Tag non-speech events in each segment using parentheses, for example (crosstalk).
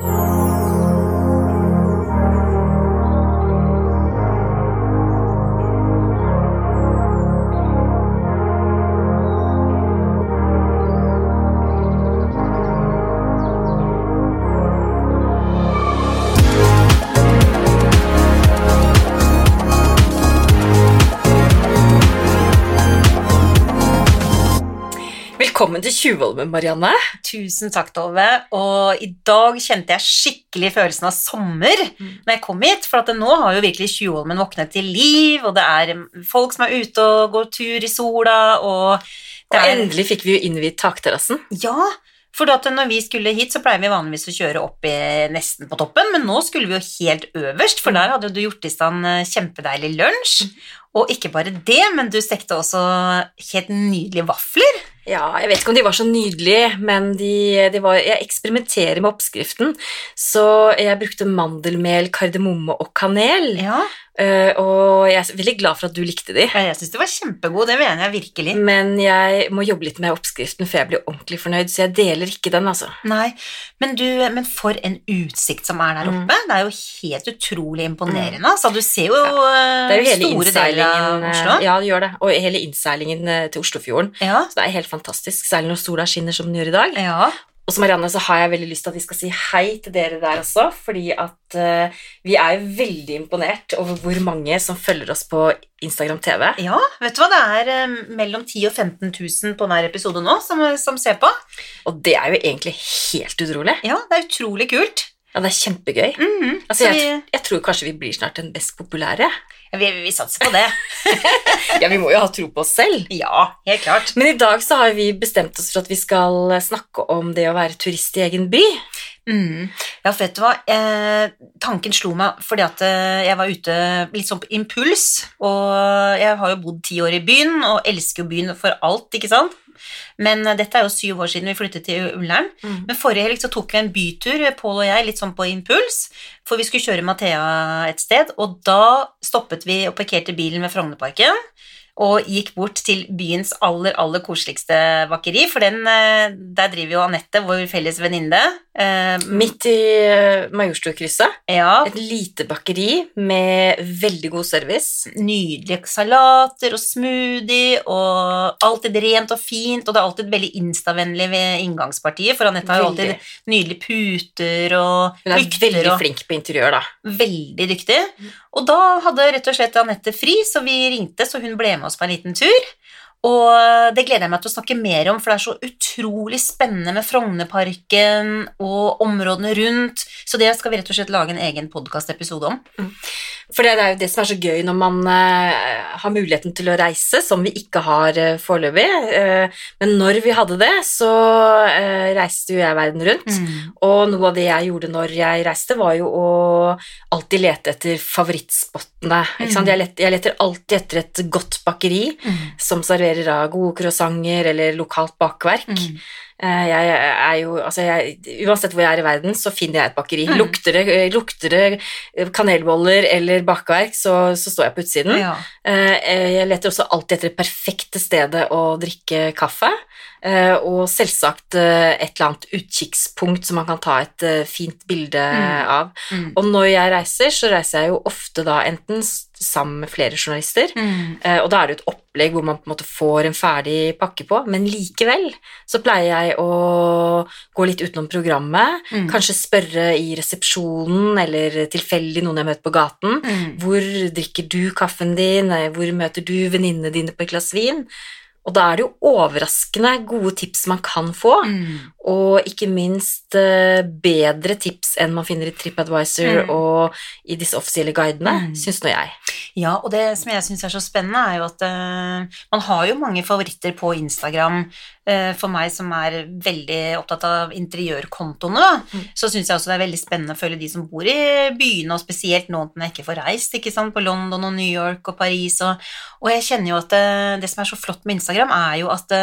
Oh. Velkommen til Tjuvholmen, Marianne. Tusen takk, Tove. Og i dag kjente jeg skikkelig følelsen av sommer når jeg kom hit. For at nå har jo virkelig Tjuvholmen våknet til liv, og det er folk som er ute og går tur i sola, og Og det er endelig fikk vi jo innvidd takterrassen. Ja, for når vi skulle hit, så pleier vi vanligvis å kjøre opp i, nesten på toppen, men nå skulle vi jo helt øverst, for der hadde du gjort i stand eh, kjempedeilig lunsj. Og ikke bare det, men du stekte også helt nydelige vafler. Ja, jeg vet ikke om de var så nydelige, men de, de var, jeg eksperimenterer med oppskriften. Så jeg brukte mandelmel, kardemomme og kanel. Ja, eh, Og jeg er veldig glad for at du likte de. jeg syns de var kjempegod, det mener jeg virkelig. Men jeg må jobbe litt med oppskriften før jeg blir ordentlig fornøyd, så jeg deler ikke den, altså. Nei, men, du, men for en utsikt som er der Mm. oppe. Det er jo helt utrolig imponerende. Altså, du ser jo Det er jo hele store deler eh, Oslo. Ja, det gjør det. Og hele innseilingen eh, til Oslofjorden. Ja. Så det er helt fantastisk, særlig når sola skinner som den gjør i dag. ja. Og så Marianne, så har jeg veldig lyst til at vi skal si hei til dere der også, fordi at uh, vi er jo veldig imponert over hvor mange som følger oss på Instagram TV. Ja, vet du hva, det er um, mellom 10 000 og 15 000 på hver episode nå som, som ser på. Og det er jo egentlig helt utrolig. Ja, det er utrolig kult. Ja, det er kjempegøy. Mhm. Altså, Så jeg, jeg tror kanskje vi blir snart den best populære. Vi, vi, vi satser på det. (laughs) Ja, vi må jo ha tro på oss selv. Ja, helt klart. Men i dag så har vi bestemt oss for at vi skal snakke om det å være turist i egen by. Mm. Ja, vet du hva, eh, tanken slo meg fordi at eh, jeg var ute litt sånn på impuls, og jeg har jo bodd ti år i byen, og elsker jo byen for alt, ikke sant? Men eh, dette er jo syv år siden vi flyttet til Ullern. Men forrige helg så tok vi en bytur, Pål og jeg, litt sånn på impuls, for vi skulle kjøre Mathea et sted, og da stoppet vi og parkerte bilen ved Frognerparken, og gikk bort til byens aller, aller koseligste bakeri, for den, eh, der driver jo Anette, vår felles venninne. eh, Midt i eh, Majorstukrysset. Ja, Et lite bakeri med veldig god service. nydelige salater og smoothie, og alltid rent og fint, og det er alltid veldig instavennlig ved inngangspartiet, for Anette har jo alltid nydelige puter og Hun er lykter veldig og flink på interiør, da. veldig dyktig. Og da hadde rett og slett Anette fri, så vi ringte, så hun ble med oss på en liten tur. Og det gleder jeg meg til å snakke mer om, for det er så utrolig spennende med Frognerparken og områdene rundt. Så det skal vi rett og slett lage en egen podkastepisode om. For det er jo det som er så gøy når man eh, har muligheten til å reise, som vi ikke har uh, foreløpig. Eh, men når vi hadde det, så eh, reiste jo jeg verden rundt. Mm. Og noe av det jeg gjorde når jeg reiste, var jo å alltid lete etter favorittspottene. Ikke sant? Mm. Jeg, let, jeg leter alltid etter et godt bakeri Mm. som serverer da gode croissanter eller lokalt bakverk. Eh, Jeg er jo, altså jeg, uansett hvor jeg er i verden, så finner jeg et bakeri. Mm. Lukter, det, lukter det kanelboller eller bakverk, så, så står jeg på utsiden. Ja. Eh, Jeg leter også alltid etter det perfekte stedet å drikke kaffe. eh, Og selvsagt eh, et eller annet utkikkspunkt som man kan ta et eh, fint bilde Mm. av. Mm. Og når jeg reiser, så reiser jeg jo ofte da enten sammen med flere journalister, Mm. Eh, Og da er det jo et opplegg hvor man på en måte får en ferdig pakke på, men likevel så pleier jeg å gå litt utenom programmet, Mm. kanskje spørre i resepsjonen eller tilfeldig noen jeg møter på gaten. Mm. Hvor drikker du kaffen din? Eh, Hvor møter du venninnene dine på et glass vin? Og da er det jo overraskende gode tips man kan få, Mm. og ikke minst eh, bedre tips enn man finner i TripAdvisor Mm. og i disse offisielle guidene, Mm. syns nå jeg. Ja, og det som jeg syns er så spennende, er jo at uh, man har jo mange favoritter på Instagram. Uh, for meg som er veldig opptatt av interiørkontoene, Mm. så syns jeg også det er veldig spennende å følge de som bor i byene, og spesielt nå når jeg ikke får reist, ikke sant, på London og New York og Paris. Og, og jeg kjenner jo at det, det som er så flott med Instagram, er jo at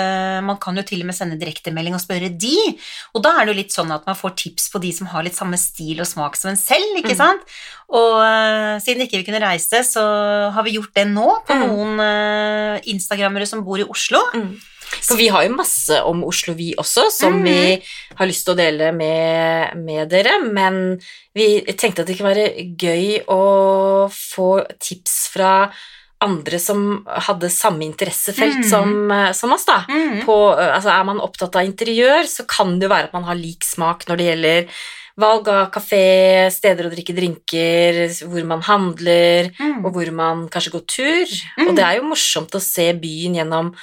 man kan jo til og med sende direktemelding og spørre de. Og da er det jo litt sånn at man får tips på de som har litt samme stil og smak som en selv, ikke Mm. sant? Og siden ikke vi kunne reise, så har vi gjort det nå på Mm. noen eh, instagrammere som bor i Oslo. Mm. For vi har jo masse om Oslo, vi også, som vi har lyst til å dele med, med dere, men vi tenkte at det kunne være gøy å få tips fra andre som hadde samme interessefelt mm. som, eh, som oss, da. Mm. På, eh, altså er man opptatt av interiør, så kan det jo være at man har lik smak når det gjelder valg av kafé, steder å drikke drinker, hvor man handler, Mm. og hvor man kanskje går tur. Mm. Og det er jo morsomt å se byen gjennom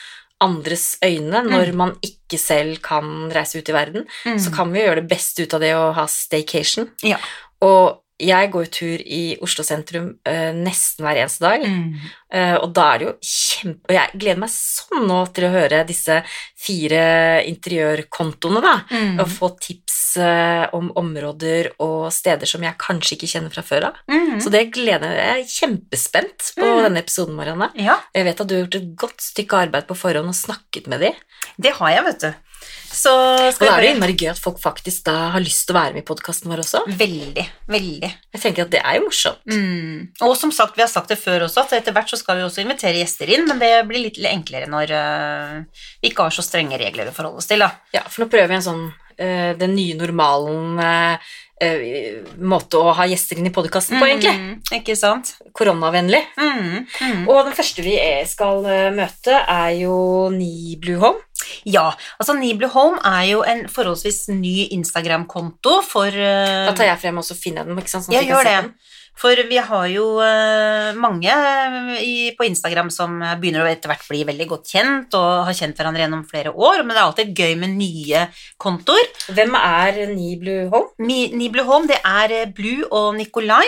andres øyne når man ikke selv kan reise ut i verden. Mm. Så kan vi gjøre det beste ut av det å ha staycation. Ja. Og jeg går jo tur i Oslo sentrum eh, nesten hver eneste dag. Mm. Eh, og da er det jo kjempe... Og jeg gleder meg sånn nå til å høre disse fire interiørkontoene, da. Mm. Og få tips eh, om områder og steder som jeg kanskje ikke kjenner fra før av. Mm. Så det gleder jeg Jeg er kjempespent på Mm. denne episoden, Marianne. Ja, Jeg vet at du har gjort et godt stykke arbeid på forhånd og snakket med dem. det har jeg, vet du. Så Og da er det innmari gøy at folk faktisk da har lyst til å være med i podkasten vår også. Veldig, veldig. Jeg tenker at det er jo morsomt. Mm. Og som sagt, vi har sagt det før også, at etter hvert så skal vi også invitere gjester inn, men det blir litt enklere når uh, vi ikke har så strenge regler å forholde oss til, da. Ja, for nå prøver vi en sånn uh, den nye normalen eh, måte å ha gjester inn i podkasten på, egentlig. Mm, ikke sant? Koronavennlig. Mm, mm. Og den første vi skal møte, er jo Ni Blue Home. Ja, altså Niblu Home er jo en forholdsvis ny Instagram-konto for uh, Da tar jeg frem og så finner jeg den. ikke sant? Sånn Ja, gjør det. For vi har jo uh, mange øh, i, på Instagram som begynner å etter hvert bli veldig godt kjent og har kjent hverandre gjennom flere år, men det er alltid gøy med nye kontoer. Hvem er Niblu Home? Mi- Niblu Home, det er eh, Blue og Nikolai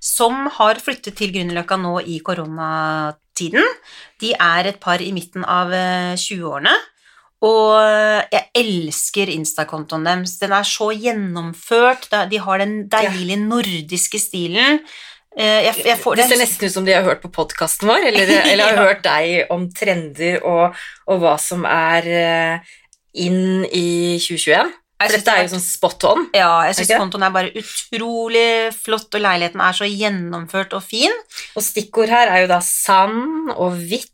som har flyttet til Grünerløkka nå i koronatiden. De er et par i midten av eh, 20-årene, og eh, jeg elsker Insta-kontoen deres. Den er så gjennomført, de har den deilige nordiske stilen. Eh, Jeg, jeg får Det ser nesten ut som de har hørt på podkasten vår, eller, (laughs) eller har Ja. hørt deg om trender og, og hva som er eh, inn i 2021. For dette er jo sånn spot on. Ja, jeg syns kontoen er bare utrolig flott, og leiligheten er så gjennomført og fin. Og stikkord her er jo da sand og hvitt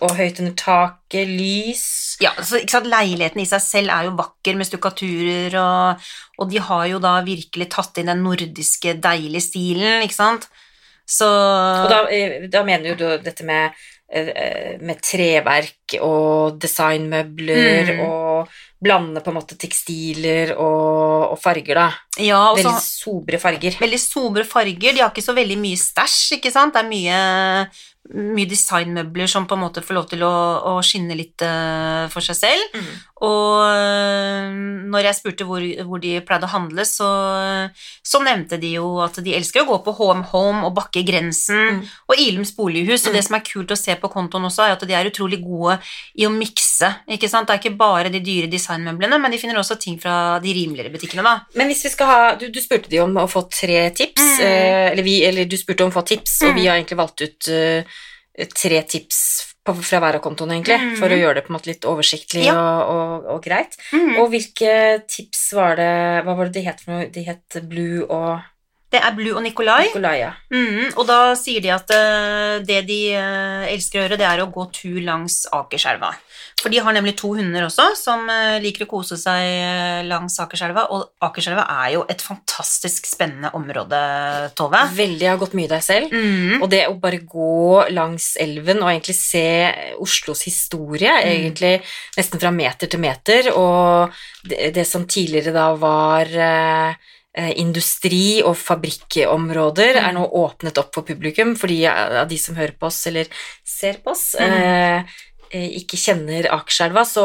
og høyt under taket, lys Ja, så ikke sant, Leiligheten i seg selv er jo vakker med stukkaturer, og, og de har jo da virkelig tatt inn den nordiske, deilige stilen, ikke sant. Så Og da, eh, da mener du dette med, eh, med treverk og designmøbler Mm. og blande på en måte tekstiler og, og farger, da. Ja, og Veldig sobre farger. veldig sobre farger. De har ikke så veldig mye stæsj, ikke sant. Det er mye, mye designmøbler som på en måte får lov til å, å skinne litt uh, for seg selv. Mm. Og uh, når jeg spurte hvor, hvor de pleide å handle, så, så nevnte de jo at de elsker å gå på HM Home og Bakke Grensen Mm. og Ilums bolighus. Og Mm. det som er kult å se på kontoen også, er at de er utrolig gode i å mikse. ikke sant? Det er ikke bare de dyre designmøblene, men de finner også ting fra de rimeligere butikkene. da. Men hvis vi skal ha Du, du spurte de om å få tre tips, Mm. eh, eller, vi, eller du spurte om å få tips, og Mm. vi har egentlig valgt ut eh, tre tips på, fra hver av kontoene, egentlig, Mm. for å gjøre det på en måte litt oversiktlig Ja. og, og, og greit. Mm. Og hvilke tips var det Hva var det de het for noe? De het Blue og Det er Blue og Nikolai. Ja. Mm, og da sier de at eh, det de eh, elsker å gjøre, det er å gå tur langs Akerselva. For de har nemlig to hunder også, som eh, liker å kose seg langs Akerselva. Og Akerselva er jo et fantastisk spennende område, Tove. Veldig, jeg har gått mye der selv. Mm. Og det å bare gå langs elven og egentlig se Oslos historie, Mm. egentlig nesten fra meter til meter, og det, det som tidligere da var industri- og fabrikkområder, Mm. er nå åpnet opp for publikum, fordi av de som hører på oss eller ser på oss, Mm. Eh, ikke kjenner Akerselva, så,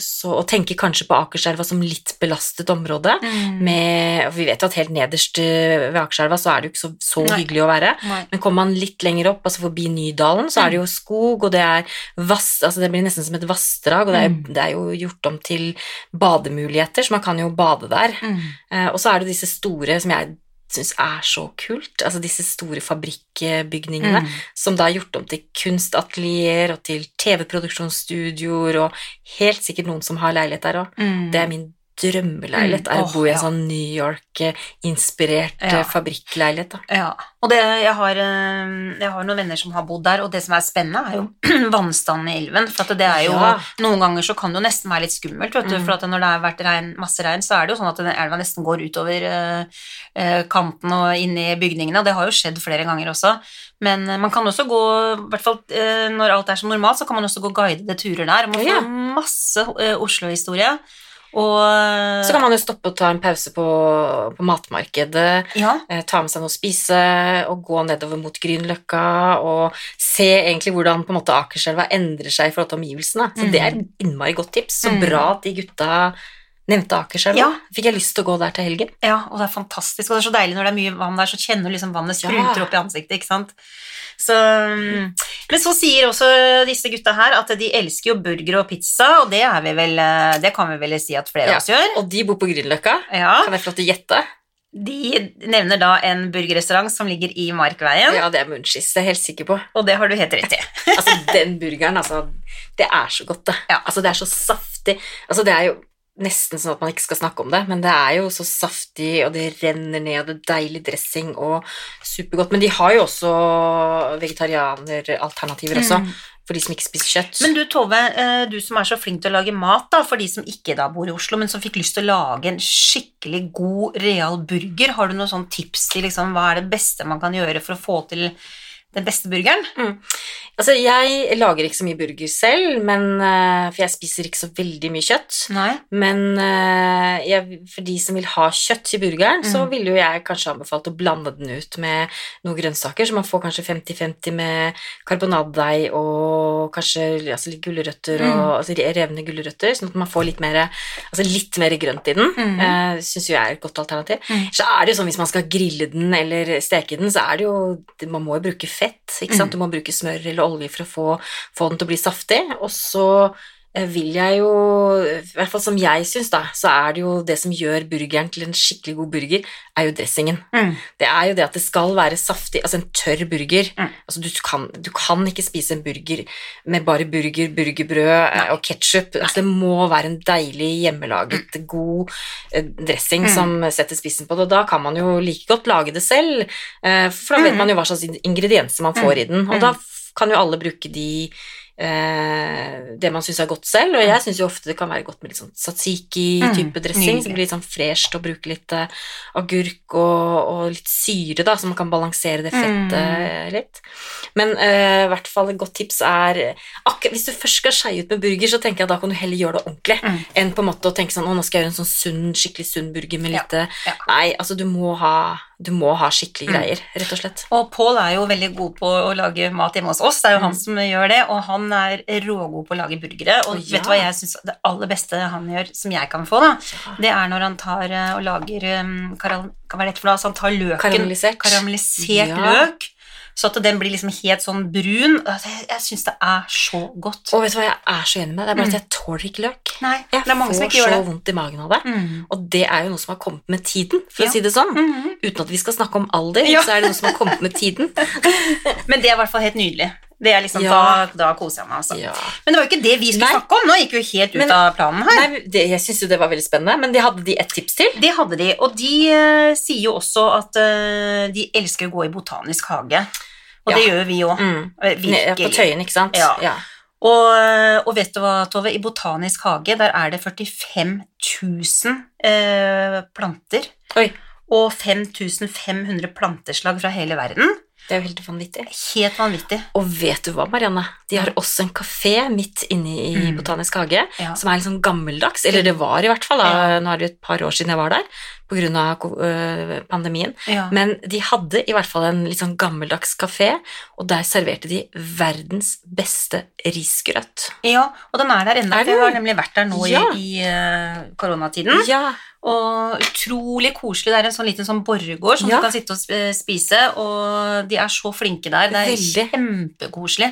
så, og tenker kanskje på Akerselva som litt belastet område. Mm. Med, vi vet jo at helt nederst eh, ved Akerselva så er det jo ikke så, så hyggelig å være. Nei. Men kommer man litt lenger opp, altså forbi Nydalen, så er det jo Mm. skog, og det er vass, altså det blir nesten som et vassdrag, og det er, Mm. det er jo gjort om til bademuligheter, så man kan jo bade der. Mm. Eh, og så er det disse store, som jeg syns er så kult, altså disse store fabrikkbygningene, Mm. som da er gjort om til kunstatelier og til TV-produksjonsstudioer, og helt sikkert noen som har leilighet der òg. Mm. Det er min drømmeleilighet er å bo i en sånn New York-inspirert Ja. eh, fabrikkleilighet, da. Ja, og det, jeg, har, eh, jeg har noen venner som har bodd der, og det som er spennende, er jo (clears throat) vannstanden i elven. For at det er jo, Ja. Noen ganger så kan det jo nesten være litt skummelt, vet du, Mm. for at når det har vært regn, masse regn, så er det jo sånn at den elva nesten går utover uh, kanten og inn i bygningene, og det har jo skjedd flere ganger også. Men man kan også gå, i hvert fall når alt er som normalt, så kan man også gå guidede turer der. Man får masse Oslo-historie. Og eh, Så kan man jo stoppe og ta en pause på, på matmarkedet, Ja. eh, ta med seg noe å spise og gå nedover mot Grünerløkka og se egentlig hvordan på en måte Akerselva endrer seg i forhold til omgivelsene. Så Mm. det er et innmari godt tips. Så Mm. bra at de gutta nevnte Akerselva. Ja. Fikk jeg lyst til å gå der til helgen. Ja, og det er fantastisk, og det er så deilig når det er mye vann der, så kjenner du liksom vannet spruter Ja. opp i ansiktet, ikke sant. Så, mm. men så sier også disse gutta her at de elsker jo burger og pizza, og det, er vi vel, eh, det kan vi vel si at flere Ja. av oss gjør. Og de bor på Grünerløkka. Ja, Kan jeg få lov til å gjette? De nevner da en burgerrestaurant som ligger i Markveien, Ja, det er Munchies, det er jeg helt sikker på. og det har du helt rett i. Altså, den burgeren, altså, det er så godt, det. Ja. Altså, det er så saftig. Altså, det er jo nesten sånn at man ikke skal snakke om det, men det er jo så saftig, og det renner ned, og det er deilig dressing og supergodt. Men de har jo også vegetarianeralternativer også, Mm. for de som ikke spiser kjøtt. Men du Tove, eh, du som er så flink til å lage mat da, for de som ikke da bor i Oslo, men som fikk lyst til å lage en skikkelig god, real burger, har du noen sånn tips til liksom, hva er det beste man kan gjøre for å få til den beste burgeren? altså, jeg lager ikke så mye burger selv, men, eh, for jeg spiser ikke så veldig mye kjøtt. Nei. Men eh, jeg, for de som vil ha kjøtt i burgeren, så Mm. ville jo jeg kanskje anbefalt å blande den ut med noen grønnsaker, så man får kanskje 50-50 med karbonadedeig og kanskje altså, litt gulrøtter og Mm. altså, revne gulrøtter, sånn at man får litt mer, altså, litt mer grønt i den. Mm. Uh, Syns jo jeg er et godt alternativ. Mm. Så er det jo sånn hvis man skal grille den eller steke den, så er det jo Man må jo bruke fett, ikke sant. Mm. Du må bruke smør eller olje for å få, få den til å bli saftig. Og så vil jeg jo, i hvert fall som jeg syns, da, så er det jo det som gjør burgeren til en skikkelig god burger, er jo dressingen. Mm. Det er jo det at det skal være saftig, altså en tørr burger. Mm. Altså du kan, du kan ikke spise en burger med bare burger, burgerbrød Nei. og ketsjup. Altså det må være en deilig, hjemmelaget, god eh, dressing Mm. som setter spissen på det. Og da kan man jo like godt lage det selv, eh, for da vet Mm. man jo hva slags ingredienser man får Mm. i den. Og Mm. da kan jo alle bruke de eh, det man syns er godt selv, og jeg syns jo ofte det kan være godt med litt sånn satsiki-type Mm, dressing, nydelig. som blir litt sånn fresht, og bruke litt eh, agurk og, og litt syre, da, så man kan balansere det fettet Mm. litt. Men eh, i hvert fall et godt tips er akkurat Hvis du først skal skeie ut med burger, så tenker jeg at da kan du heller gjøre det ordentlig, Mm. enn på en måte å tenke sånn Å, nå skal jeg gjøre en sånn sunn, skikkelig sunn burger med Ja, litt eh, ja. Nei, altså du må ha Du må ha skikkelige Mm. greier, rett og slett. Og Pål er jo veldig god på å lage mat hjemme hos oss, det er jo han Mm. som gjør det, og han er rågod på å lage burgere. Og ja. vet du hva jeg syns det aller beste han gjør, som jeg kan få, da, Ja. det er når han tar eh, og lager um, karal, Hva er det for noe? Altså, han tar løken Karamellisert. Karamellisert Ja. løk, så at den blir liksom helt sånn brun. Jeg, jeg syns det er så godt. Og vet du hva jeg er så enig med? Det er bare Mm. at jeg tåler ikke løk. Nei, Jeg får så vondt i magen av det. Mm. Og det er jo noe som har kommet med tiden, for Ja. å si det sånn. Mhm. Uten at vi skal snakke om alder, Ja. så er det noe som har kommet med tiden. (laughs) Men det er i hvert fall helt nydelig. Det er liksom, Ja. da, da koser jeg meg, altså. Ja. Men det var jo ikke det vi skulle Nei. snakke om. Nå gikk vi helt ut Men- av planen her. Nei, det, jeg synes jo det var veldig spennende, men de hadde de et tips til. Det hadde de, og de uh, sier jo også at uh, de elsker å gå i botanisk hage. Og det gjør vi òg. Mm. Virkelig. På Tøyen, ikke sant? Ja. Og, eh, og vet du hva, Tove? I Botanisk hage der er det 45 000 eh, planter. Oi. Og 5500 planteslag fra hele verden. Det er jo helt vanvittig. Helt vanvittig. Og vet du hva, Marianne? De har også en kafé midt inne i Mm. Botanisk hage, Ja. som er litt sånn gammeldags. Eller det var i hvert fall, da. Ja. Nå er det jo et par år siden jeg var der, av øh, pandemien. Ja. Men de hadde i hvert fall en litt sånn gammeldags kafé, og der serverte de verdens beste risgrøt. ja, og den er der ennå. Jeg har nemlig vært der nå Ja. i, i eh, koronatiden. Ja. Og utrolig koselig. Det er en sånn liten sånn borregård som du kan sitte og spise, og de er så flinke der. Det er Veldig. kjempekoselig.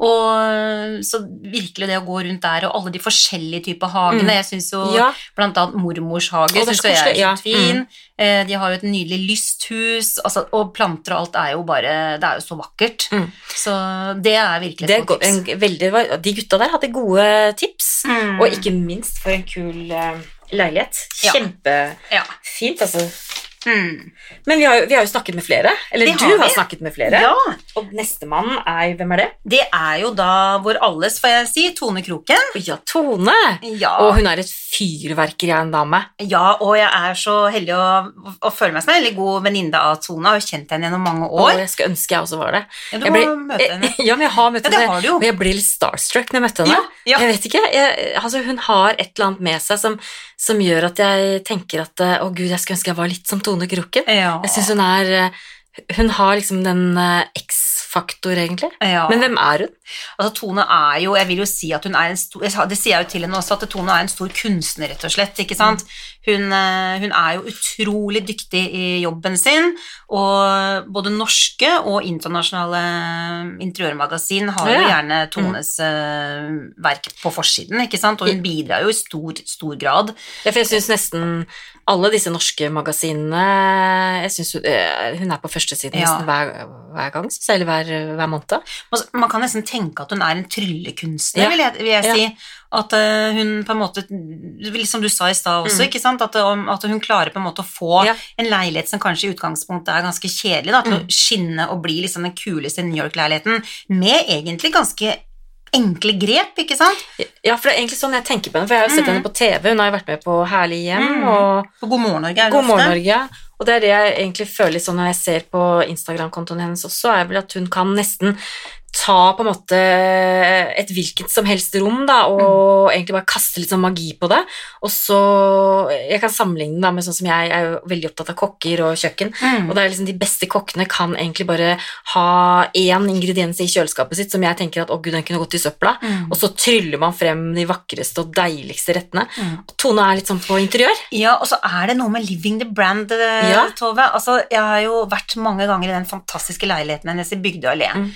Og så virkelig det å gå rundt der, og alle de forskjellige typer hagene. Mm. Jeg syns jo ja. blant annet mormors hage synes jeg er ja. fin. Mm. De har jo et nydelig lysthus, altså, og planter og alt er jo bare Det er jo så vakkert. Mm. Så det er virkelig et godt tips. en, veldig, de gutta der hadde gode tips, Mm. og ikke minst for en kul, eh, leilighet. Ja. Kjempefint, Ja. altså. Mm. Men vi har, vi har jo snakket med flere. Eller Det du har har snakket med flere. ja. Og nestemann er Hvem er det? Det er jo da vår alles, får jeg si, Tone Kroken. Ja, Tone. Ja. Og hun er et fyrverkeri av en dame. ja, og jeg er så heldig å, å føle meg som en veldig god venninne av Tone. Jeg har jo kjent henne gjennom mange år. Og jeg skulle ønske jeg også var det. Ja, du Jeg må ble- møte henne. (laughs) Ja, men jeg har møtt Ja, det henne. har du jo. Og jeg blir litt starstruck når jeg møtte henne. Ja, ja. Jeg vet ikke, jeg, altså Hun har et eller annet med seg som, som gjør at jeg tenker at eh, å gud, jeg skulle ønske jeg var litt som Tone Kroken. Ja. Jeg synes hun er eh, Hun har liksom den eh, X-faktor, egentlig. ja. Men hvem er hun? Altså, Tone er jo Jeg vil jo si at hun er en stor Det sier jeg jo til henne også, at Tone er en stor kunstner, rett og slett. ikke sant? Hun, eh, hun er jo utrolig dyktig i jobben sin, og både norske og internasjonale interiørmagasin har jo Mm. gjerne Tones eh, verk på forsiden, ikke sant? Og hun bidrar jo i stor, stor grad. Ja, for jeg syns nesten alle disse norske magasinene jeg synes hun, eh, er på førstesiden Ja. nesten hver, hver gang, eller hver, hver måned. Altså, Man kan nesten tenke at hun er en tryllekunstner, Ja. vil jeg, vil jeg si. At eh, hun på en måte Som du sa i stad også, Mm. ikke sant? At, at hun klarer på en måte å få Ja. en leilighet som kanskje i utgangspunktet er ganske kjedelig, da, til Mm. å skinne og bli liksom den kuleste New York-leiligheten, med egentlig ganske enkle grep, ikke sant? Ja, for det er egentlig sånn jeg tenker på henne, for jeg har jo sett mm. henne på TV, hun har jo vært med på Herlig hjem Mhm. og På God morgen Norge er God morgen. Norge. Og det er det jeg egentlig føler sånn når jeg ser på Instagram-kontoen hennes også, er vel at hun kan nesten ta på en måte et hvilket som helst rom, da, og egentlig bare kaste litt sånn magi på det. Og så Jeg kan sammenligne da med sånn som jeg er jo veldig opptatt av kokker og kjøkken. Mm. Og det er liksom De beste kokkene kan egentlig bare ha én ingrediens i kjøleskapet sitt som jeg tenker at å gud, den kunne gått i søpla, Mm. og så tryller man frem de vakreste og deiligste rettene. Mm. Og Tone er litt sånn på interiør. Ja, og så er det noe med living the brand, eh, Ja. Tove. Altså, jeg har jo vært mange ganger i den fantastiske leiligheten hennes i Bygdøy allé. Mm.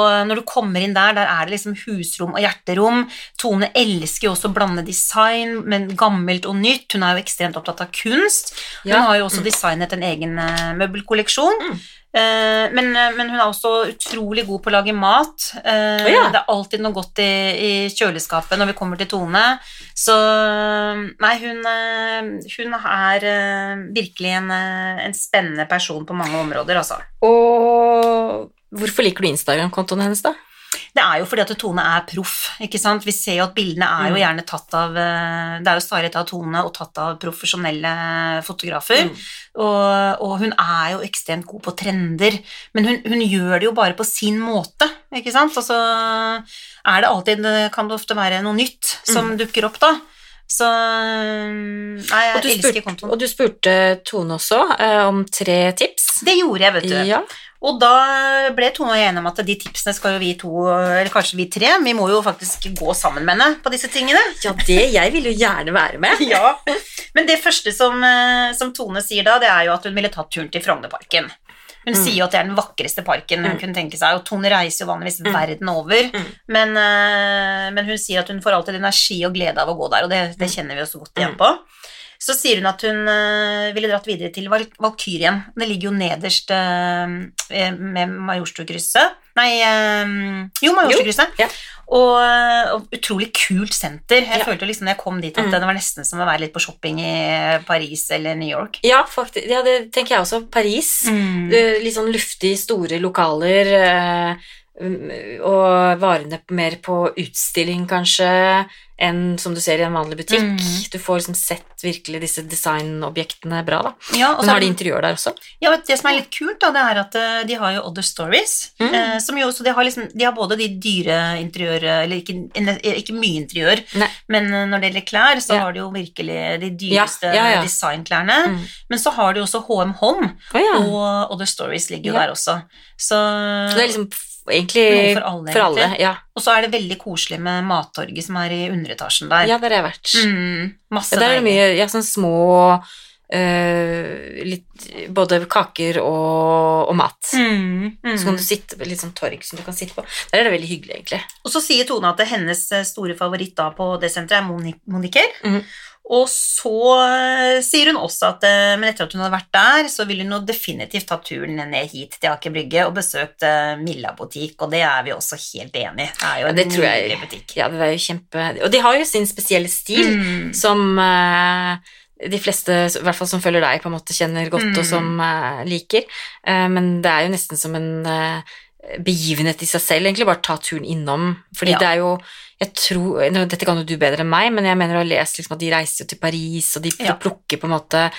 Og når du kommer inn der, der er det liksom husrom og hjerterom. Tone elsker jo også å blande design, men gammelt og nytt. Hun er jo ekstremt opptatt av kunst. Hun Ja. har jo også designet en egen eh, møbelkolleksjon. Mm. Eh, men, eh, men hun er også utrolig god på å lage mat. Oh, ja. Det er alltid noe godt i, i kjøleskapet når vi kommer til Tone. Så nei, hun, hun er virkelig en, en spennende person på mange områder, altså. Og hvorfor liker du Instagram-kontoen hennes, da? Det er jo fordi at Tone er proff, ikke sant. Vi ser jo at bildene er jo Mm. gjerne tatt av eh, Det er jo starret av Tone og tatt av profesjonelle fotografer. Mm. Og, og hun er jo ekstremt god på trender, men hun, hun gjør det jo bare på sin måte, ikke sant. Og så er det alltid Kan det ofte være noe nytt som dukker opp, da. Så Nei, jeg elsker spurte, kontoen. og du spurte Tone også eh, om tre tips. Det gjorde jeg, vet du. Ja. Og da ble Tone og jeg enige om at de tipsene skal jo vi to, eller kanskje vi tre, vi må jo faktisk gå sammen med henne på disse tingene. ja, det Jeg vil jo gjerne være med. (laughs) Ja. Men det første som, eh, som Tone sier da, det er jo at hun ville tatt turen til Frognerparken. Hun Mm. sier jo at det er den vakreste parken hun Mm. kunne tenke seg, og Tone reiser jo vanligvis Mm. verden over, Mm. men, eh, men hun sier at hun får alltid energi og glede av å gå der, og det, det kjenner vi jo så godt igjen på. Så sier hun at hun eh, ville dratt videre til Val Valkyrien. Det ligger jo nederst eh, med Majorstukrysset. Nei, eh, jo, Majorstukrysset. ja. Og, og utrolig kult senter. Jeg Ja. følte liksom når jeg kom dit at Mm. det var nesten som å være litt på shopping i Paris eller New York. Ja, faktisk, ja, det tenker jeg også. Paris. Mm. Eh, Litt sånn luftig, store lokaler. eh, um, Og varene mer på utstilling, kanskje, enn som du ser i en vanlig butikk. Mm. Du får liksom sett virkelig disse designobjektene bra, da. Ja, og så har de interiør der også? Ja, og Det som er litt kult, da, det er at eh, de har jo Other Stories. Mm. Eh, som jo, så de har, liksom, de har både de dyre interiør Eller ikke, eh, ikke mye interiør, Nei. men eh, når det gjelder klær, så Ja. har de jo virkelig de dyreste ja, ja. designklærne. Mm. Men så har de også HM Home, oh, ja. og Other Stories ligger jo der også. Så, Så det er liksom egentlig Noe for alle, for alle. Ja. Og så er det veldig koselig med Mattorget som er i underetasjen der. ja, der har jeg vært. Mm, masse Ja, der er det mye ja, sånn små eh, litt, Både kaker og, og mat. Mm, mm. Så kan du sitte på litt sånn torg som du kan sitte på. Der er det veldig hyggelig, egentlig. Og så sier Tone at hennes eh, store favoritt da på det senteret er Moniker. Mm. Og så eh, sier hun også at eh, men etter at hun hadde vært der, så ville hun definitivt ta turen ned hit til Aker Brygge og besøkt Milla butikk, og det er vi også helt enig i. Det er jo Ja, en det tror jeg- nydelig butikk. Ja, det er jo kjempe Og de har jo sin spesielle stil, Mm. som eh, de fleste, i hvert fall som følger deg, på en måte kjenner godt, Mm. og som uh, liker. Uh, men det er jo nesten som en uh, begivenhet i seg selv, egentlig bare ta turen innom. Fordi Ja. det er jo jeg tror, Dette kan jo du bedre enn meg, men jeg mener å ha lest liksom, at de reiser jo til Paris, og de Ja. plukker på en måte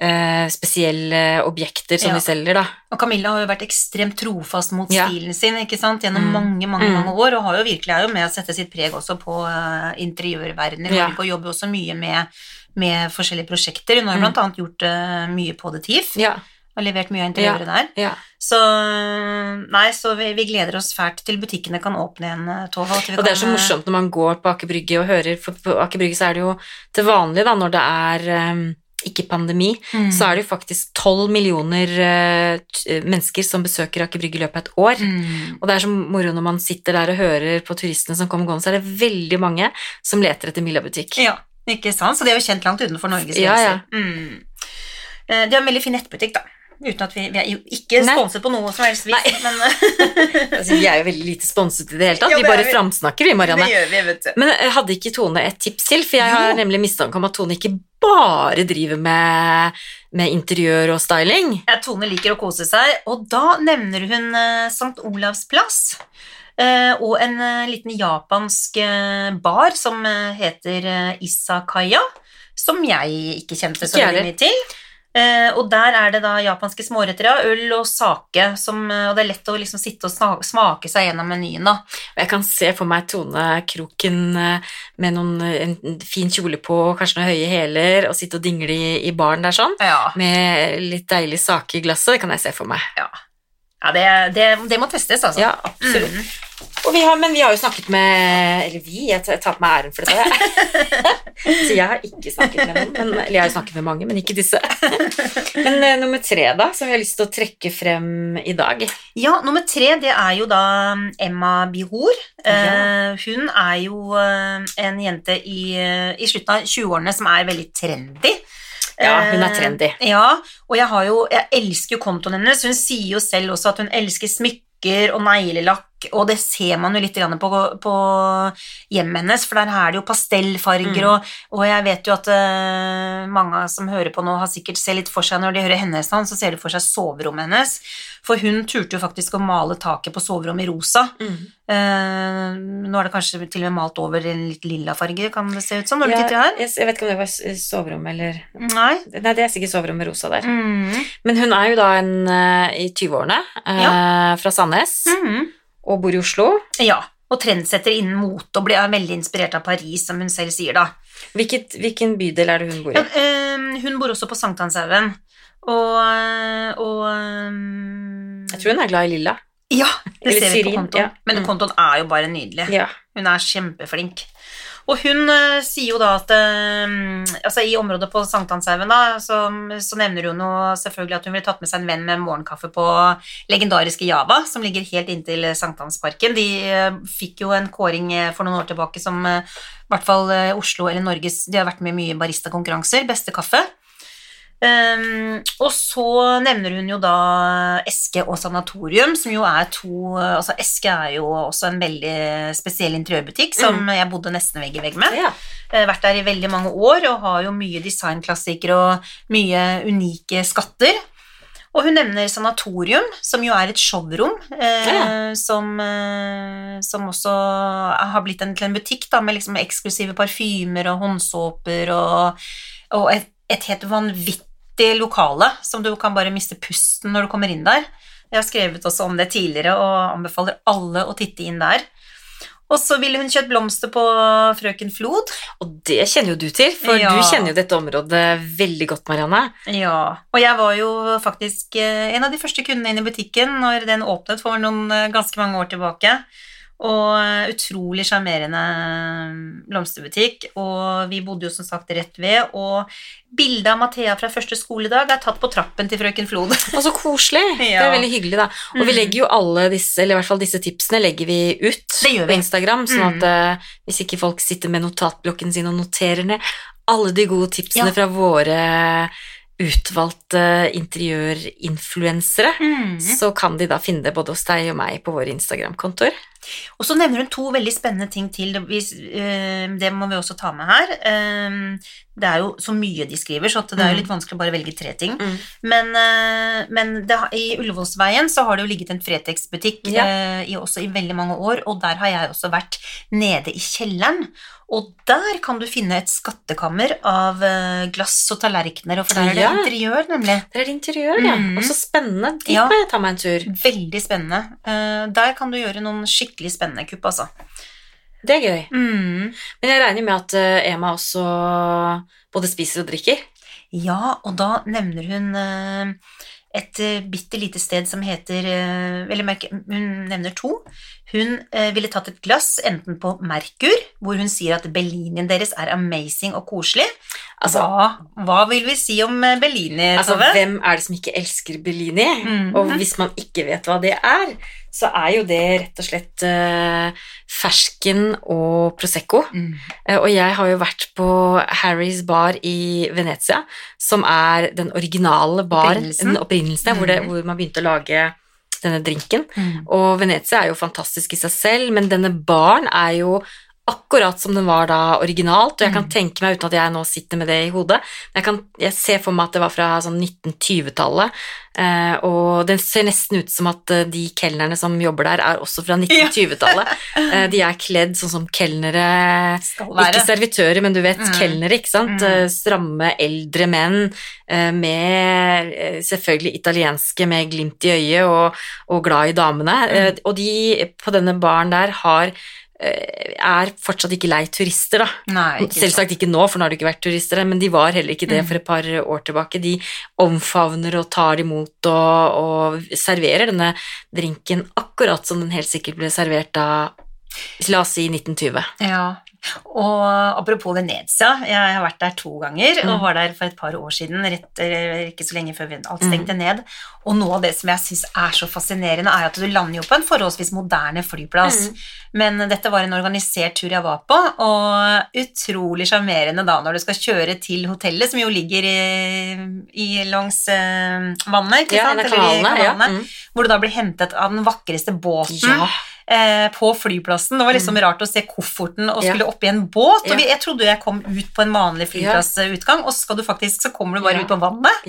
uh, spesielle objekter som Ja. de selger, da. Og Camilla har jo vært ekstremt trofast mot stilen sin ikke sant? gjennom Mm. mange mange, Mm. mange år, og har jo virkelig er jo med å sette sitt preg også på uh, interiørverdenen i. Norge, og jobber også mye med, med forskjellige prosjekter. Hun har Mm. annet gjort uh, mye på The Thief, Ja, og levert mye av interiøret der. ja. Så nei, så vi, vi gleder oss fælt til butikkene kan åpne igjen, eh, vi Og det er så eh, morsomt når man går på Aker Brygge og hører, for på Aker Brygge så er det jo til vanlig, da, når det er um, ikke pandemi, mm. så er det jo faktisk tolv millioner uh, mennesker som besøker Aker Brygge i løpet av et år. mm. Og det er så moro når man sitter der og hører på turistene som kommer gående, så er det veldig mange som leter etter Milla-butikk. Ja, ikke sant? Så de er jo kjent langt utenfor Norges Ja, grenser. ja. Mm. Eh, De har en veldig fin nettbutikk, da. Uten at vi, vi er jo ikke Nei. sponset på noe som helst vis, men (laughs) Altså, vi er jo veldig lite sponset i det hele tatt, Ja, vi det vi bare vi. framsnakker vi, Marianne. det gjør vi, vet du. Men eh, hadde ikke Tone et tips til? For jeg har Jo. nemlig mistanke om at Tone ikke bare driver med, med interiør og styling. Ja, Tone liker å kose seg, og da nevner hun eh, St. Olavs plass. Eh, og en eh, liten japansk eh, bar som heter Isakaya, som jeg ikke kjente så veldig mye til. Og der er det da japanske småretter, ja, øl og sake, som, og det er lett å liksom sitte og smake seg gjennom menyen. da. Jeg kan se for meg Tone Kroken med noen, en fin kjole på, kanskje noen høye hæler, og sitte og dingle i, i baren der sånn, Ja, med litt deilig sake i glasset. Det kan jeg se for meg. ja det, det, det må testes, altså. Ja, absolutt. Mm. Og vi har, men vi har jo snakket med Eller vi, jeg tar på meg æren for dette. (laughs) Så jeg har ikke snakket med noen. Men, eller jeg har snakket med mange, men ikke disse. Men uh, nummer tre, da, som vi har lyst til å trekke frem i dag. Ja, nummer tre, det er jo da Emma Bihor. Eh, hun er jo eh, en jente i, eh, i slutten av 20-årene som er veldig trendy. Ja, hun er trendy. trendy. Ja, og jeg, har jo, jeg elsker jo kontoen hennes. Hun sier jo selv også at hun elsker smykker og neglelakk, og det ser man jo litt på, på hjemmet hennes, for der er det jo pastellfarger, Mm. og, og jeg vet jo at uh, mange som hører på nå, har sikkert ser litt for seg når de hører hennes navn, så ser de for seg soverommet hennes. For hun turte jo faktisk å male taket på soverommet i rosa. Eh, nå er det kanskje til og med malt over en litt lilla farge, kan det se ut som, når du titter her. jeg, jeg vet ikke om det var soverommet eller Nei. Nei, det er sikkert soverommet rosa der. Mm. Men hun er jo da en eh, i 20-årene, eh, fra Sandnes, Mm. Og bor i Oslo. Ja, og trendsetter innen mote og blir veldig inspirert av Paris, som hun selv sier, da. Hvilket, hvilken bydel er det hun bor i? Ja, øh, hun bor også på Sankthanshaugen, og, og øh, Jeg tror hun er glad i lilla. Ja, det Eller ser vi på kontoen. ja. Men Mm. kontoen er jo bare nydelig. Ja. Hun er kjempeflink. Og hun uh, sier jo da at uh, altså i området på Sankthanshaugen så, så nevner hun jo selvfølgelig at hun ville tatt med seg en venn med morgenkaffe på legendariske Java, som ligger helt inntil Sankthansparken. De uh, fikk jo en kåring for noen år tilbake som i hvert fall Oslo eller Norges De har vært med i mye baristakonkurranser. Beste kaffe. Um, og så nevner hun jo da Eske og Sanatorium, som jo er to altså Eske er jo også en veldig spesiell interiørbutikk som jeg bodde nesten vegg i vegg med. Ja. Eh, Vært der i veldig mange år og har jo mye designklassikere og mye unike skatter. Og hun nevner Sanatorium, som jo er et showrom, eh, Ja. som, eh, som også har blitt en, til en butikk da, med liksom eksklusive parfymer og håndsåper og, og et, et helt vanvittig lokale som du kan bare miste pusten når du kommer inn der. Jeg har skrevet også om det tidligere og anbefaler alle å titte inn der. Og så ville hun kjøpt blomster på Frøken Flod. Og det kjenner jo du til, for Ja. du kjenner jo dette området veldig godt, Marianne. Ja, og jeg var jo faktisk eh, en av de første kundene inn i butikken når den åpnet for noen eh, ganske mange år tilbake. Og eh, utrolig sjarmerende blomsterbutikk, og vi bodde jo som sagt rett ved, og bildet av Mathea fra første skoledag er tatt på trappen til frøken Flod. (laughs) Og så koselig! (laughs) Det er veldig hyggelig, da. Og vi Mm. legger jo alle disse, eller i hvert fall disse tipsene, legger vi ut vi. på Instagram, sånn at mm. hvis ikke folk sitter med notatblokken sin og noterer ned alle de gode tipsene Ja. fra våre utvalgte interiørinfluensere, Mm. så kan de da finne det både hos deg og meg på våre Instagram-kontoer. Og så nevner hun to veldig spennende ting til. Eh, det må vi også ta med her. Eh, det er jo så mye de skriver, så det er jo Mm. litt vanskelig å bare velge tre ting. Mm. Men, eh, men det, i Ullevålsveien så har det jo ligget en Fretex-butikk Ja. eh, i, også i veldig mange år, og der har jeg også vært nede i kjelleren. Og der kan du finne et skattekammer av eh, glass og tallerkener, og for der er det Ja. interiør, nemlig. Der er det interiør, ja. Mm. Og så spennende. Dit Ja. må jeg ta meg en tur. Veldig spennende. Eh, der kan du gjøre noen skikkelig spennende kupp, altså. Det er gøy. Mm. Men jeg regner med at Emma Ema også både spiser og drikker. Ja, og da nevner hun eh, et uh, bitte lite sted som heter eh, Eller hun nevner to. Hun eh, ville tatt et glass enten på Merkur, hvor hun sier at Bellinien deres er amazing og koselig. Altså, hva, hva vil vi si om eh, Bellini, altså, hvem er det som ikke elsker Bellini? Mhm. Og hvis man ikke vet hva det er, så er jo det rett og slett uh, fersken og Prosecco. Mm. Uh, og jeg har jo vært på Harrys bar i Venezia, som er den originale baren, Opprinnelsen. opprinnelsen, hvor, det, Mhm. hvor man begynte å lage denne drinken. Mm. Og Venezia er jo fantastisk i seg selv, men denne baren er jo akkurat som den var da originalt, og jeg kan Mm. tenke meg, uten at jeg nå sitter med det i hodet, jeg, kan, jeg ser for meg at det var fra sånn 1920-tallet, eh, og det ser nesten ut som at eh, de kelnerne som jobber der, er også fra 1920-tallet. (laughs) Eh, de er kledd sånn som kelnere ikke servitører, men du vet, Mm. kelnere, ikke sant? Mm. Stramme, eldre menn med selvfølgelig italienske med glimt i øyet og, og glad i damene. Mm. Og de på denne baren der har er fortsatt ikke lei turister, da. Nei, ikke. Selvsagt ikke nå, for nå har det ikke vært turister men de var heller ikke det Mm. for et par år tilbake. De omfavner og tar imot og, og serverer denne drinken akkurat som den helt sikkert ble servert da, la oss si 1920. Ja, og apropos Venezia, jeg har vært der to ganger, Mm. og var der for et par år siden, rett, ikke så lenge før alt Mm. stengte ned, og noe av det som jeg synes er så fascinerende, er at du lander jo på en forholdsvis moderne flyplass, Mm. men dette var en organisert tur jeg var på, og utrolig sjarmerende da, når du skal kjøre til hotellet, som jo ligger i, i langs eh, vannet, ikke Ja, sant? Eller i kanalene. Ja. Mm. hvor du da blir hentet av den vakreste båten, ja. Eh, på flyplassen. Det var liksom rart å se kofferten og Ja. skulle opp i en båt. Ja. Og vi, jeg trodde jeg kom ut på en vanlig flyplassutgang, og skal du faktisk, så kommer du bare Ja. ut på vannet.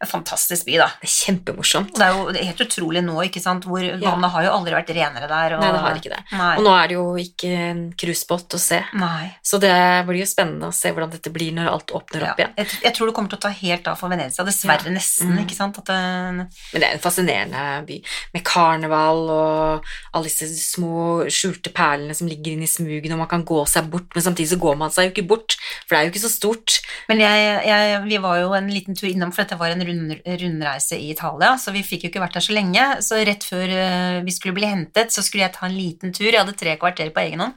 Ja. Fantastisk by, da. Det er kjempemorsomt. Det er jo det er helt utrolig nå, ikke sant, hvor Ja. vannet har jo aldri vært renere der. Og, Nei, det har ikke det. Nei. Og nå er det jo ikke en cruisebåt å se, Nei. så det blir jo spennende å se hvordan dette blir når alt åpner Ja. opp igjen. Jeg, jeg tror det kommer til å ta helt av for Venezia, dessverre Ja. nesten, Mm. ikke sant. At det, Men det er en fascinerende by, med karneval og alle disse små skjulte perlene som ligger inne i smugen, og man kan gå seg bort, men samtidig så går man seg jo ikke bort, for det er jo ikke så stort. Men jeg, jeg, vi var jo en liten tur innom, for dette var en rund, rundreise i Italia, så vi fikk jo ikke vært der så lenge. Så rett før eh, vi skulle bli hentet, så skulle jeg ta en liten tur. Jeg hadde tre kvarter på egen hånd,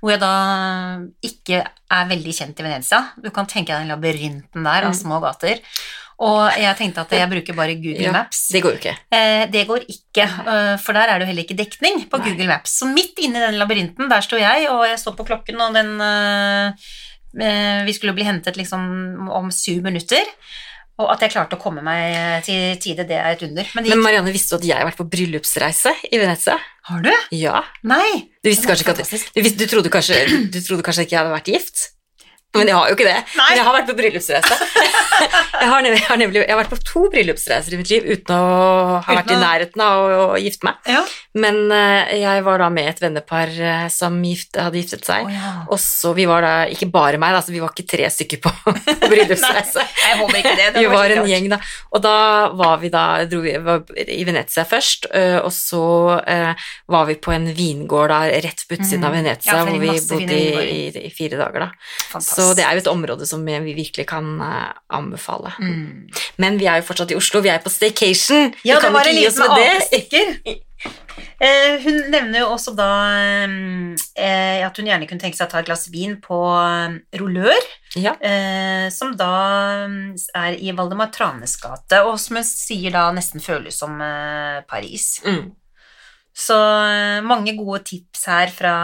hvor jeg da ikke er veldig kjent i Venezia. Du kan tenke deg den labyrinten der av Mm. små gater. Og jeg tenkte at jeg bruker bare Google Ja, Maps. Det går jo ikke. Eh, det går ikke, eh, for der er det jo heller ikke dekning på Nei. Google Maps. Så midt inne i den labyrinten, der sto jeg, og jeg så på klokken, og den eh, Vi skulle bli hentet liksom om syv minutter. Og at jeg klarte å komme meg til tide, det er et under. Men gikk... Men Marianne, visste du at jeg har vært på bryllupsreise i Venezia? Har du? Ja. Nei! Du visste kanskje ikke at du, visste, du, trodde kanskje, du trodde kanskje ikke jeg hadde vært gift? Men jeg har jo ikke det. Nei. Men jeg har vært på bryllupsreise. (laughs) jeg, har nemlig, jeg, har nemlig, jeg har vært på to bryllupsreiser i mitt liv uten å ha Uten vært i nærheten av å, å gifte meg. Ja. Men uh, jeg var da med et vennepar uh, som gift, hadde giftet seg. Oh, ja. Og så vi var da, ikke bare meg, da, så vi var ikke tre stykker på, på (laughs) bryllupsreise. Jeg håper ikke det. det vi var en gjeng, da. Og da var vi da dro vi, var i Venezia først, uh, og så var vi på en vingård da, rett på utsiden av Mm. Venezia, Ja, hvor vi bodde i, i, i fire dager, da. Fantastisk. Så det er jo et område som vi virkelig kan ø, anbefale. mm. Men vi er jo fortsatt i Oslo, vi er på staycation! Ja, vi det kan var en ikke gi oss med det. Eh, hun nevner jo også da eh, at hun gjerne kunne tenke seg å ta et glass vin på Rollør, rullør, Ja. eh, som da mm, er i Valdemar Tranes gate, og som hun sier da nesten føles som eh, Paris. Mm. Så eh, mange gode tips her fra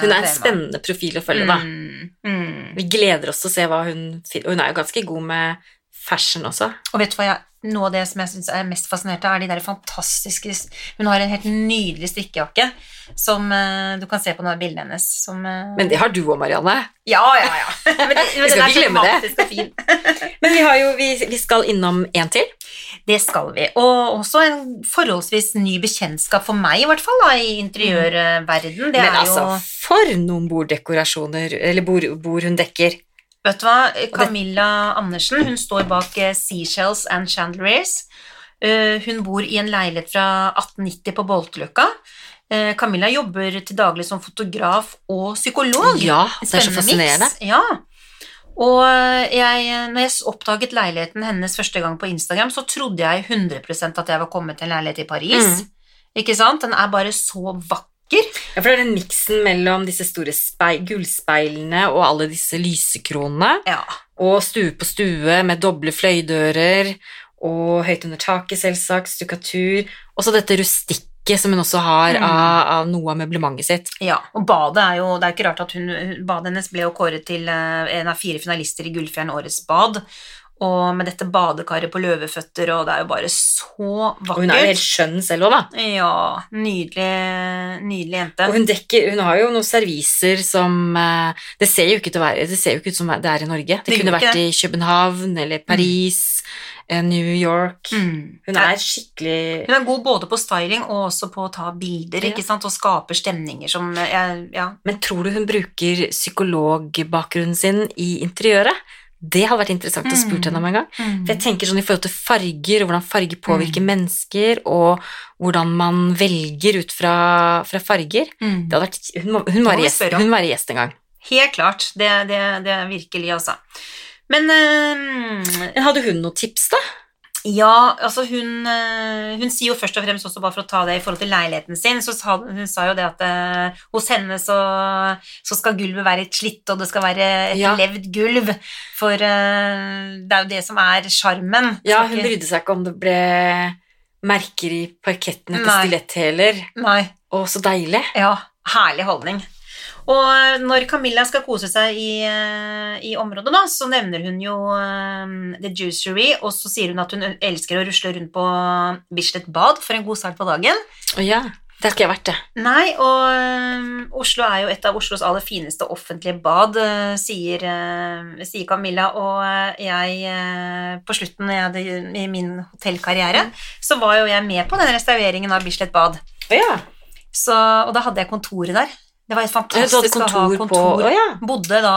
Hun er en fra spennende profil å følge, da. Mm, mm. Vi gleder oss til å se hva hun Og hun er jo ganske god med fashion også. Og vet du hva jeg, noe av det som jeg syns er mest fascinert av, er de der fantastiske Hun har en helt nydelig strikkejakke som uh, du kan se på noen av bildene hennes. Som, uh, Men det har du òg, Marianne. ja, ja, ja. (laughs) Men, det, men skal er ikke glemme det. (laughs) Men vi, har jo, vi, vi skal innom en til. Det skal vi. Og også en forholdsvis ny bekjentskap for meg, i hvert fall, da, i interiørverden. Det Men er altså, jo for noen borddekorasjoner, eller bord, bord hun dekker. Vet du hva? Camilla Andersen hun står bak eh, Seashells and Chandeliers. Eh, Hun bor i en leilighet fra 1890 på Bolteløkka. Eh, Camilla jobber til daglig som fotograf og psykolog. Ja, det er så fascinerende. Ja. Og jeg, når jeg oppdaget leiligheten hennes første gang på Instagram, så trodde jeg 100% at jeg var kommet til en leilighet i Paris. Mm. Ikke sant? Den er bare så vakker. Ja, for det er den miksen mellom disse store gullspeilene og alle disse lysekronene, Ja. og stue på stue med doble fløydører, og høyt under taket, selvsagt, stukkatur, og så dette rustikke som hun også har Mm. av, av noe av møblementet sitt. Ja, og badet er jo Det er ikke rart at hun Badet hennes ble jo kåret til eh, en av fire finalister i Gullfjern Årets bad. Og med dette badekaret på løveføtter, og det er jo bare så Og hun er jo helt skjønn selv òg, da. Ja, nydelig, nydelig jente. Og hun, dekker, hun har jo noen serviser som eh, Det ser jo ikke ut, være, det ser jo ikke ut som det er i Norge. Det, Det kunne vært det. i København eller Paris, Mm. New York. Mm. Hun er skikkelig Hun er god både på styling og også på å ta bilder, Ja. ikke sant, og skaper stemninger som Ja. Men tror du hun bruker psykologbakgrunnen sin i interiøret? Det hadde vært interessant å spurt Mm. henne om en gang. For jeg tenker sånn i forhold til farger, og hvordan farger påvirker mennesker, og hvordan man velger ut fra, fra farger. Mm. Det hadde vært, hun, må, hun, være gjest, hun være gjest en gang. Helt klart. Det, det, det er virkelig, altså. Men øh, hadde hun noen tips, da? Ja, altså hun, eh, hun sier jo først og fremst også bare for å ta det i forhold til leiligheten sin, så sa, hun sa jo det at uh, hos henne så, så skal gulvet være et slitt, og det skal være et Ja. levd gulv, for uh, det er jo det som er sjarmen. Ja, hun brydde seg ikke om det ble merker i parketten etter Nei. stiletthæler. Å, så deilig. ja, herlig holdning. Og eh, når Camilla skal kose seg i, eh, i området, da, så nevner hun jo um, The Juicery, og så sier hun at hun elsker å rusle rundt på Bislett bad for en god start på dagen. Oh, ja, det har ikke jeg vært, det. Nei, og um, Oslo er jo et av Oslos aller fineste offentlige bad, uh, sier, uh, sier Camilla. Og uh, jeg, på slutten jeg hadde, i min hotellkarriere, så var jo jeg med på den restaureringen av Bislett bad. Ja. Så, og da hadde jeg kontoret der. Det var helt fantastisk å ha kontor på. Å ja. Bodde da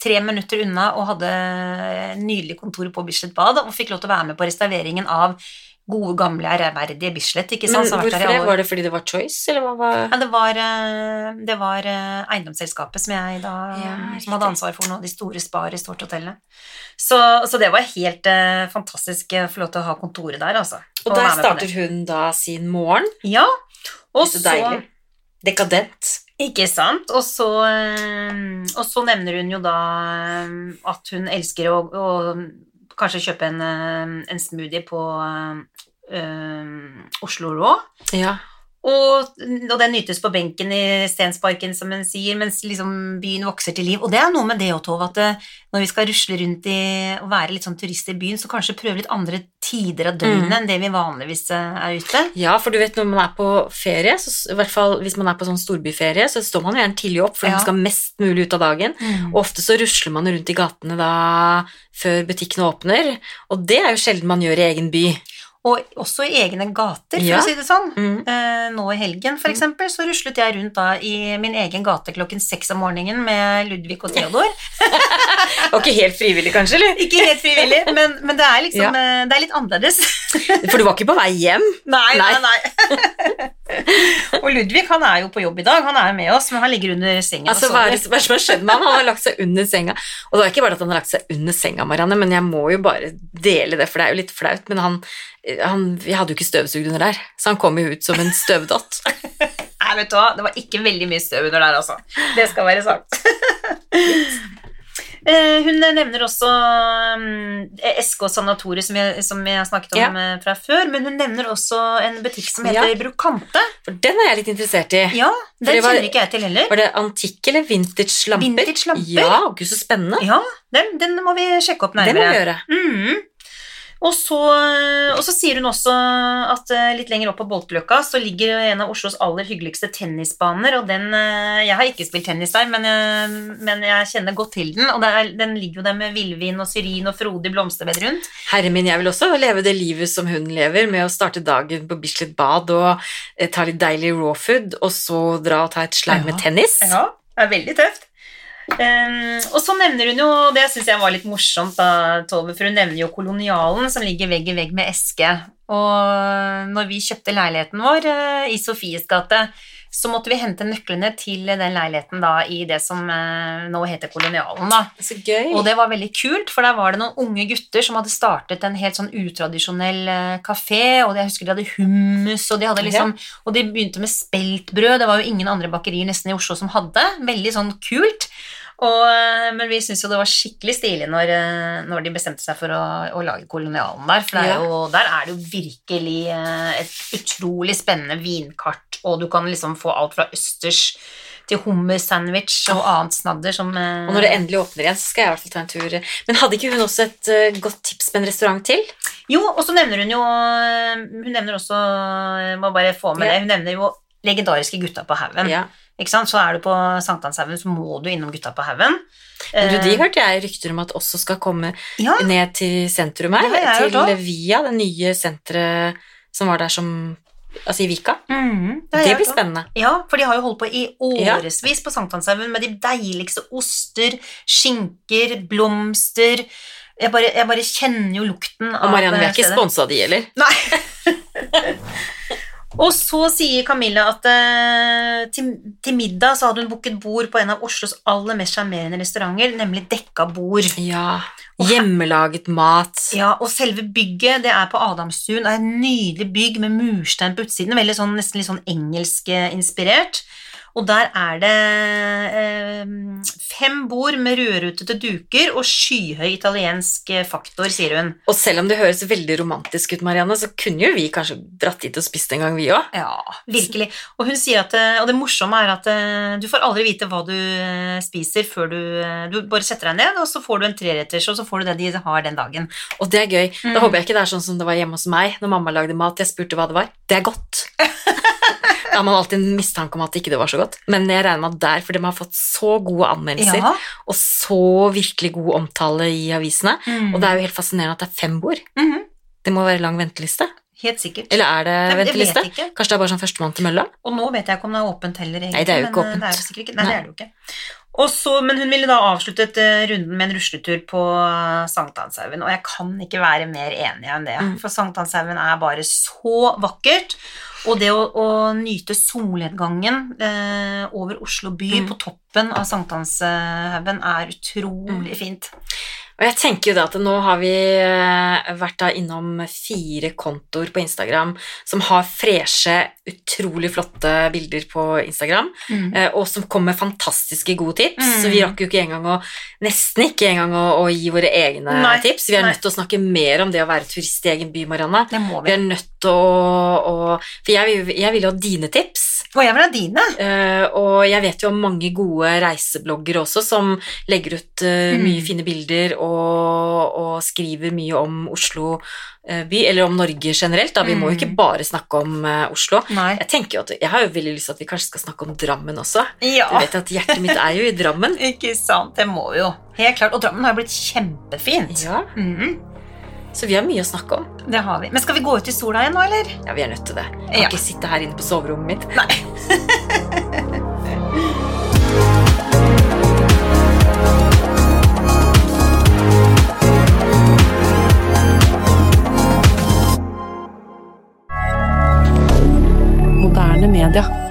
tre minutter unna og hadde nydelig kontor på Bislett bad, og fikk lov til å være med på restaureringen av gode, gamle, ærverdige Bislett. ikke sant? Men hvorfor det? Var det fordi det var choice, eller hva var Ja, det var, eh, det var eh, eiendomsselskapet som jeg da Ja, som hadde ansvar for noe av de store spar i Stort-hotellet. Så, så det var helt eh, fantastisk å få lov til å ha kontoret der, altså. Og der starter hun da sin morgen. Ja, og Så. Dekadent. Ikke sant? Og så, eh, og så nevner hun jo da eh, at hun elsker å, å kanskje kjøpe en, eh, en smoothie på eh, Oslo Rå. Ja. Og, og den nytes på benken i Stensparken, som en sier, mens liksom byen vokser til liv. Og det er noe med det, Tove, at eh, når vi skal rusle rundt i, og være litt sånn turister i byen, så kanskje prøve litt andre tider av døgnet Mm. enn det vi vanligvis eh, er ute. ja, for du vet når man er på ferie, så, i hvert fall hvis man er på sånn storbyferie, så står man gjerne tidlig opp, for Ja. man skal mest mulig ut av dagen. Og ofte så rusler man rundt i gatene da før butikkene åpner, og det er jo sjelden man gjør i egen by. Og også i egne gater, for Ja. å si det sånn. Mm. Eh, nå i helgen, for eksempel, så ruslet jeg rundt da i min egen gate klokken seks om morgenen med Ludvig og Theodor. (laughs) Og ikke helt frivillig, kanskje, eller? Ikke helt frivillig, men, men det er liksom Ja. eh, Det er litt annerledes. For du var ikke på vei hjem? Nei, nei, Nei. og Ludvig han er jo på jobb i dag, han er med oss, men han ligger under senga. Altså, hva er det som har skjedd med han? Han har lagt seg under senga. Og det er ikke bare at han har lagt seg under senga, Marianne, men jeg må jo bare dele det, for det er jo litt flaut. Men han, han Jeg hadde jo ikke støvsugd under der, så han kom jo ut som en støvdott. Nei, vet du hva, det var ikke veldig mye støv under der, altså. Det skal være sagt. (laughs) Eh, hun nevner også um, SK Sanatoriet, som som jeg har snakket om Ja. eh, fra før, men hun nevner også en butikk som Ja. heter Brukante. For den er jeg litt interessert i. Ja, den var- kjenner ikke jeg til heller. Var det antikk eller vintage lamper? Vintage lamper? Ja, gud, så spennende. Ja, den, den må vi sjekke opp nærmere. Det må vi gjøre. Mhm. Og, så, og så sier hun også at eh, litt lenger opp på Boltløkka så ligger en av Oslos aller hyggeligste tennisbaner, og den eh, Jeg har ikke spilt tennis der, men jeg, men jeg kjenner godt til den, og er, den ligger jo der med villvin og syrin og frodig blomsterbed rundt. Herre min, jeg vil også leve det livet som hun lever, med å starte dagen på Bislett bad og eh, ta litt deilig raw food, og så dra og ta et slag Ja. med tennis. Ja, det er veldig tøft. Um, og så nevner hun jo, det syns jeg var litt morsomt, da, Tove, for hun nevner jo kolonialen som ligger vegg i vegg med eske. Og når vi kjøpte leiligheten vår uh, i Sofies gate, så måtte vi hente nøklene til den leiligheten da i det som eh, nå heter Kolonialen. da. Så gøy. Og det var veldig kult, for der var det noen unge gutter som hadde startet en helt sånn utradisjonell eh, kafé, og jeg husker de hadde hummus, og de hadde liksom Og de begynte med speltbrød, det var jo ingen andre bakerier nesten i Oslo som hadde. Veldig sånn kult. Og, eh, men vi syns jo det var skikkelig stilig når, eh, når de bestemte seg for å, å lage kolonialen der. For det er jo, der er det jo virkelig eh, et utrolig spennende vinkart, og du kan liksom få alt fra østers til hummersandwich og annet snadder som Og når det endelig åpner igjen, så skal jeg i hvert fall ta en tur. Men hadde ikke hun også et godt tips på en restaurant til? Jo, og så nevner hun jo Hun nevner også må bare få med Ja. det. Hun nevner jo legendariske Gutta på haugen. Ja. Så er du på Sankthanshaugen, så må du innom Gutta på haugen. Du, de Eh, hørte jeg rykter om at også skal komme ja, ned til sentrum her. Det Til også. Via, det nye senteret som var der som Altså i Vika. Mm, Det jeg blir spennende. Ja, for de har jo holdt på i årevis på Sankthanshaugen med de deiligste oster, skinker, blomster Jeg bare, jeg bare kjenner jo lukten Og Marianne, vi er ikke sponsa de heller. Nei. (laughs) (laughs) Og så sier Camilla at eh, til, til middag så hadde hun booket bord på en av Oslos aller mest sjarmerende restauranter, nemlig Dekka bord. Ja. Hjemmelaget mat. Ja, og selve bygget det er på Adamstuen. Det er et nydelig bygg med murstein på utsiden, veldig sånn, nesten litt sånn engelskinspirert. Og der er det eh, fem bord med rødrutete duker og skyhøy italiensk eh, faktor, sier hun. Og selv om det høres veldig romantisk ut, Marianne, så kunne jo vi kanskje dratt dit og spist en gang, vi òg. Ja, virkelig. Og hun sier at, eh, og det morsomme er at eh, du får aldri vite hva du spiser før du Du bare setter deg ned, og så får du en treretters, og så får du det de har den dagen. Og det er gøy. Mm. Da håper jeg ikke det er sånn som det var hjemme hos meg når mamma lagde mat. Jeg spurte hva det var. Det er godt. (laughs) Da har man alltid en mistanke om at ikke det var så godt. Men jeg regner med at der, for de har fått så gode anmeldelser Ja. og så virkelig god omtale i avisene. Mm. Og det er jo helt fascinerende at det er fem bord. Mhm. Det må være lang venteliste. Helt sikkert. Eller er det Nei, venteliste? Kanskje det er bare sånn førstemann til mølla? Og nå vet jeg ikke om det er åpent heller, egentlig. Nei, det er jo ikke men, eh, åpent. Det er. Nei, Nei. det er det jo ikke. Og så, men hun ville da avsluttet eh, runden med en rusletur på eh, Sankthanshaugen, og jeg kan ikke være mer enig enn det. Mm. For Sankthanshaugen er bare så vakkert. Og det å, å nyte solnedgangen eh, over Oslo by Mm. på toppen av Sankthanshaugen er utrolig Mm. fint. Og jeg tenker jo da at nå har vi eh, vært da innom fire kontoer på Instagram som har freshe, utrolig flotte bilder på Instagram, mm. og som kommer med fantastiske gode tips. Mm. Så vi rakk jo ikke engang å nesten ikke engang å, å gi våre egne Nei, tips. Vi er nei. nødt til å snakke mer om det å være turist i egen by, Marianne. Det må Vi vi. er nødt å, å For jeg, vil- jeg vil jo ha dine tips. Og jeg vil ha dine. Uh, og jeg vet jo om mange gode reisebloggere også som legger ut uh, Mm. mye fine bilder og, og skriver mye om Oslo uh, by, eller om Norge generelt. Da. Vi må jo ikke Mm. bare snakke om eh, Oslo. Nei. Jeg tenker jo at jeg har jo veldig lyst til at vi kanskje skal snakke om Drammen også. Ja. Du vet at hjertet mitt er jo i Drammen. (laughs) Ikke sant, det må vi jo. Helt klart. Og Drammen har jo blitt kjempefint. Ja, Mhm, så vi har mye å snakke om. Det har vi. Men skal vi gå ut i sola igjen nå, eller? Ja, vi er nødt til det. Jeg kan ja. ikke sitte her inne på soverommet mitt. Nei. Moderne D'accord.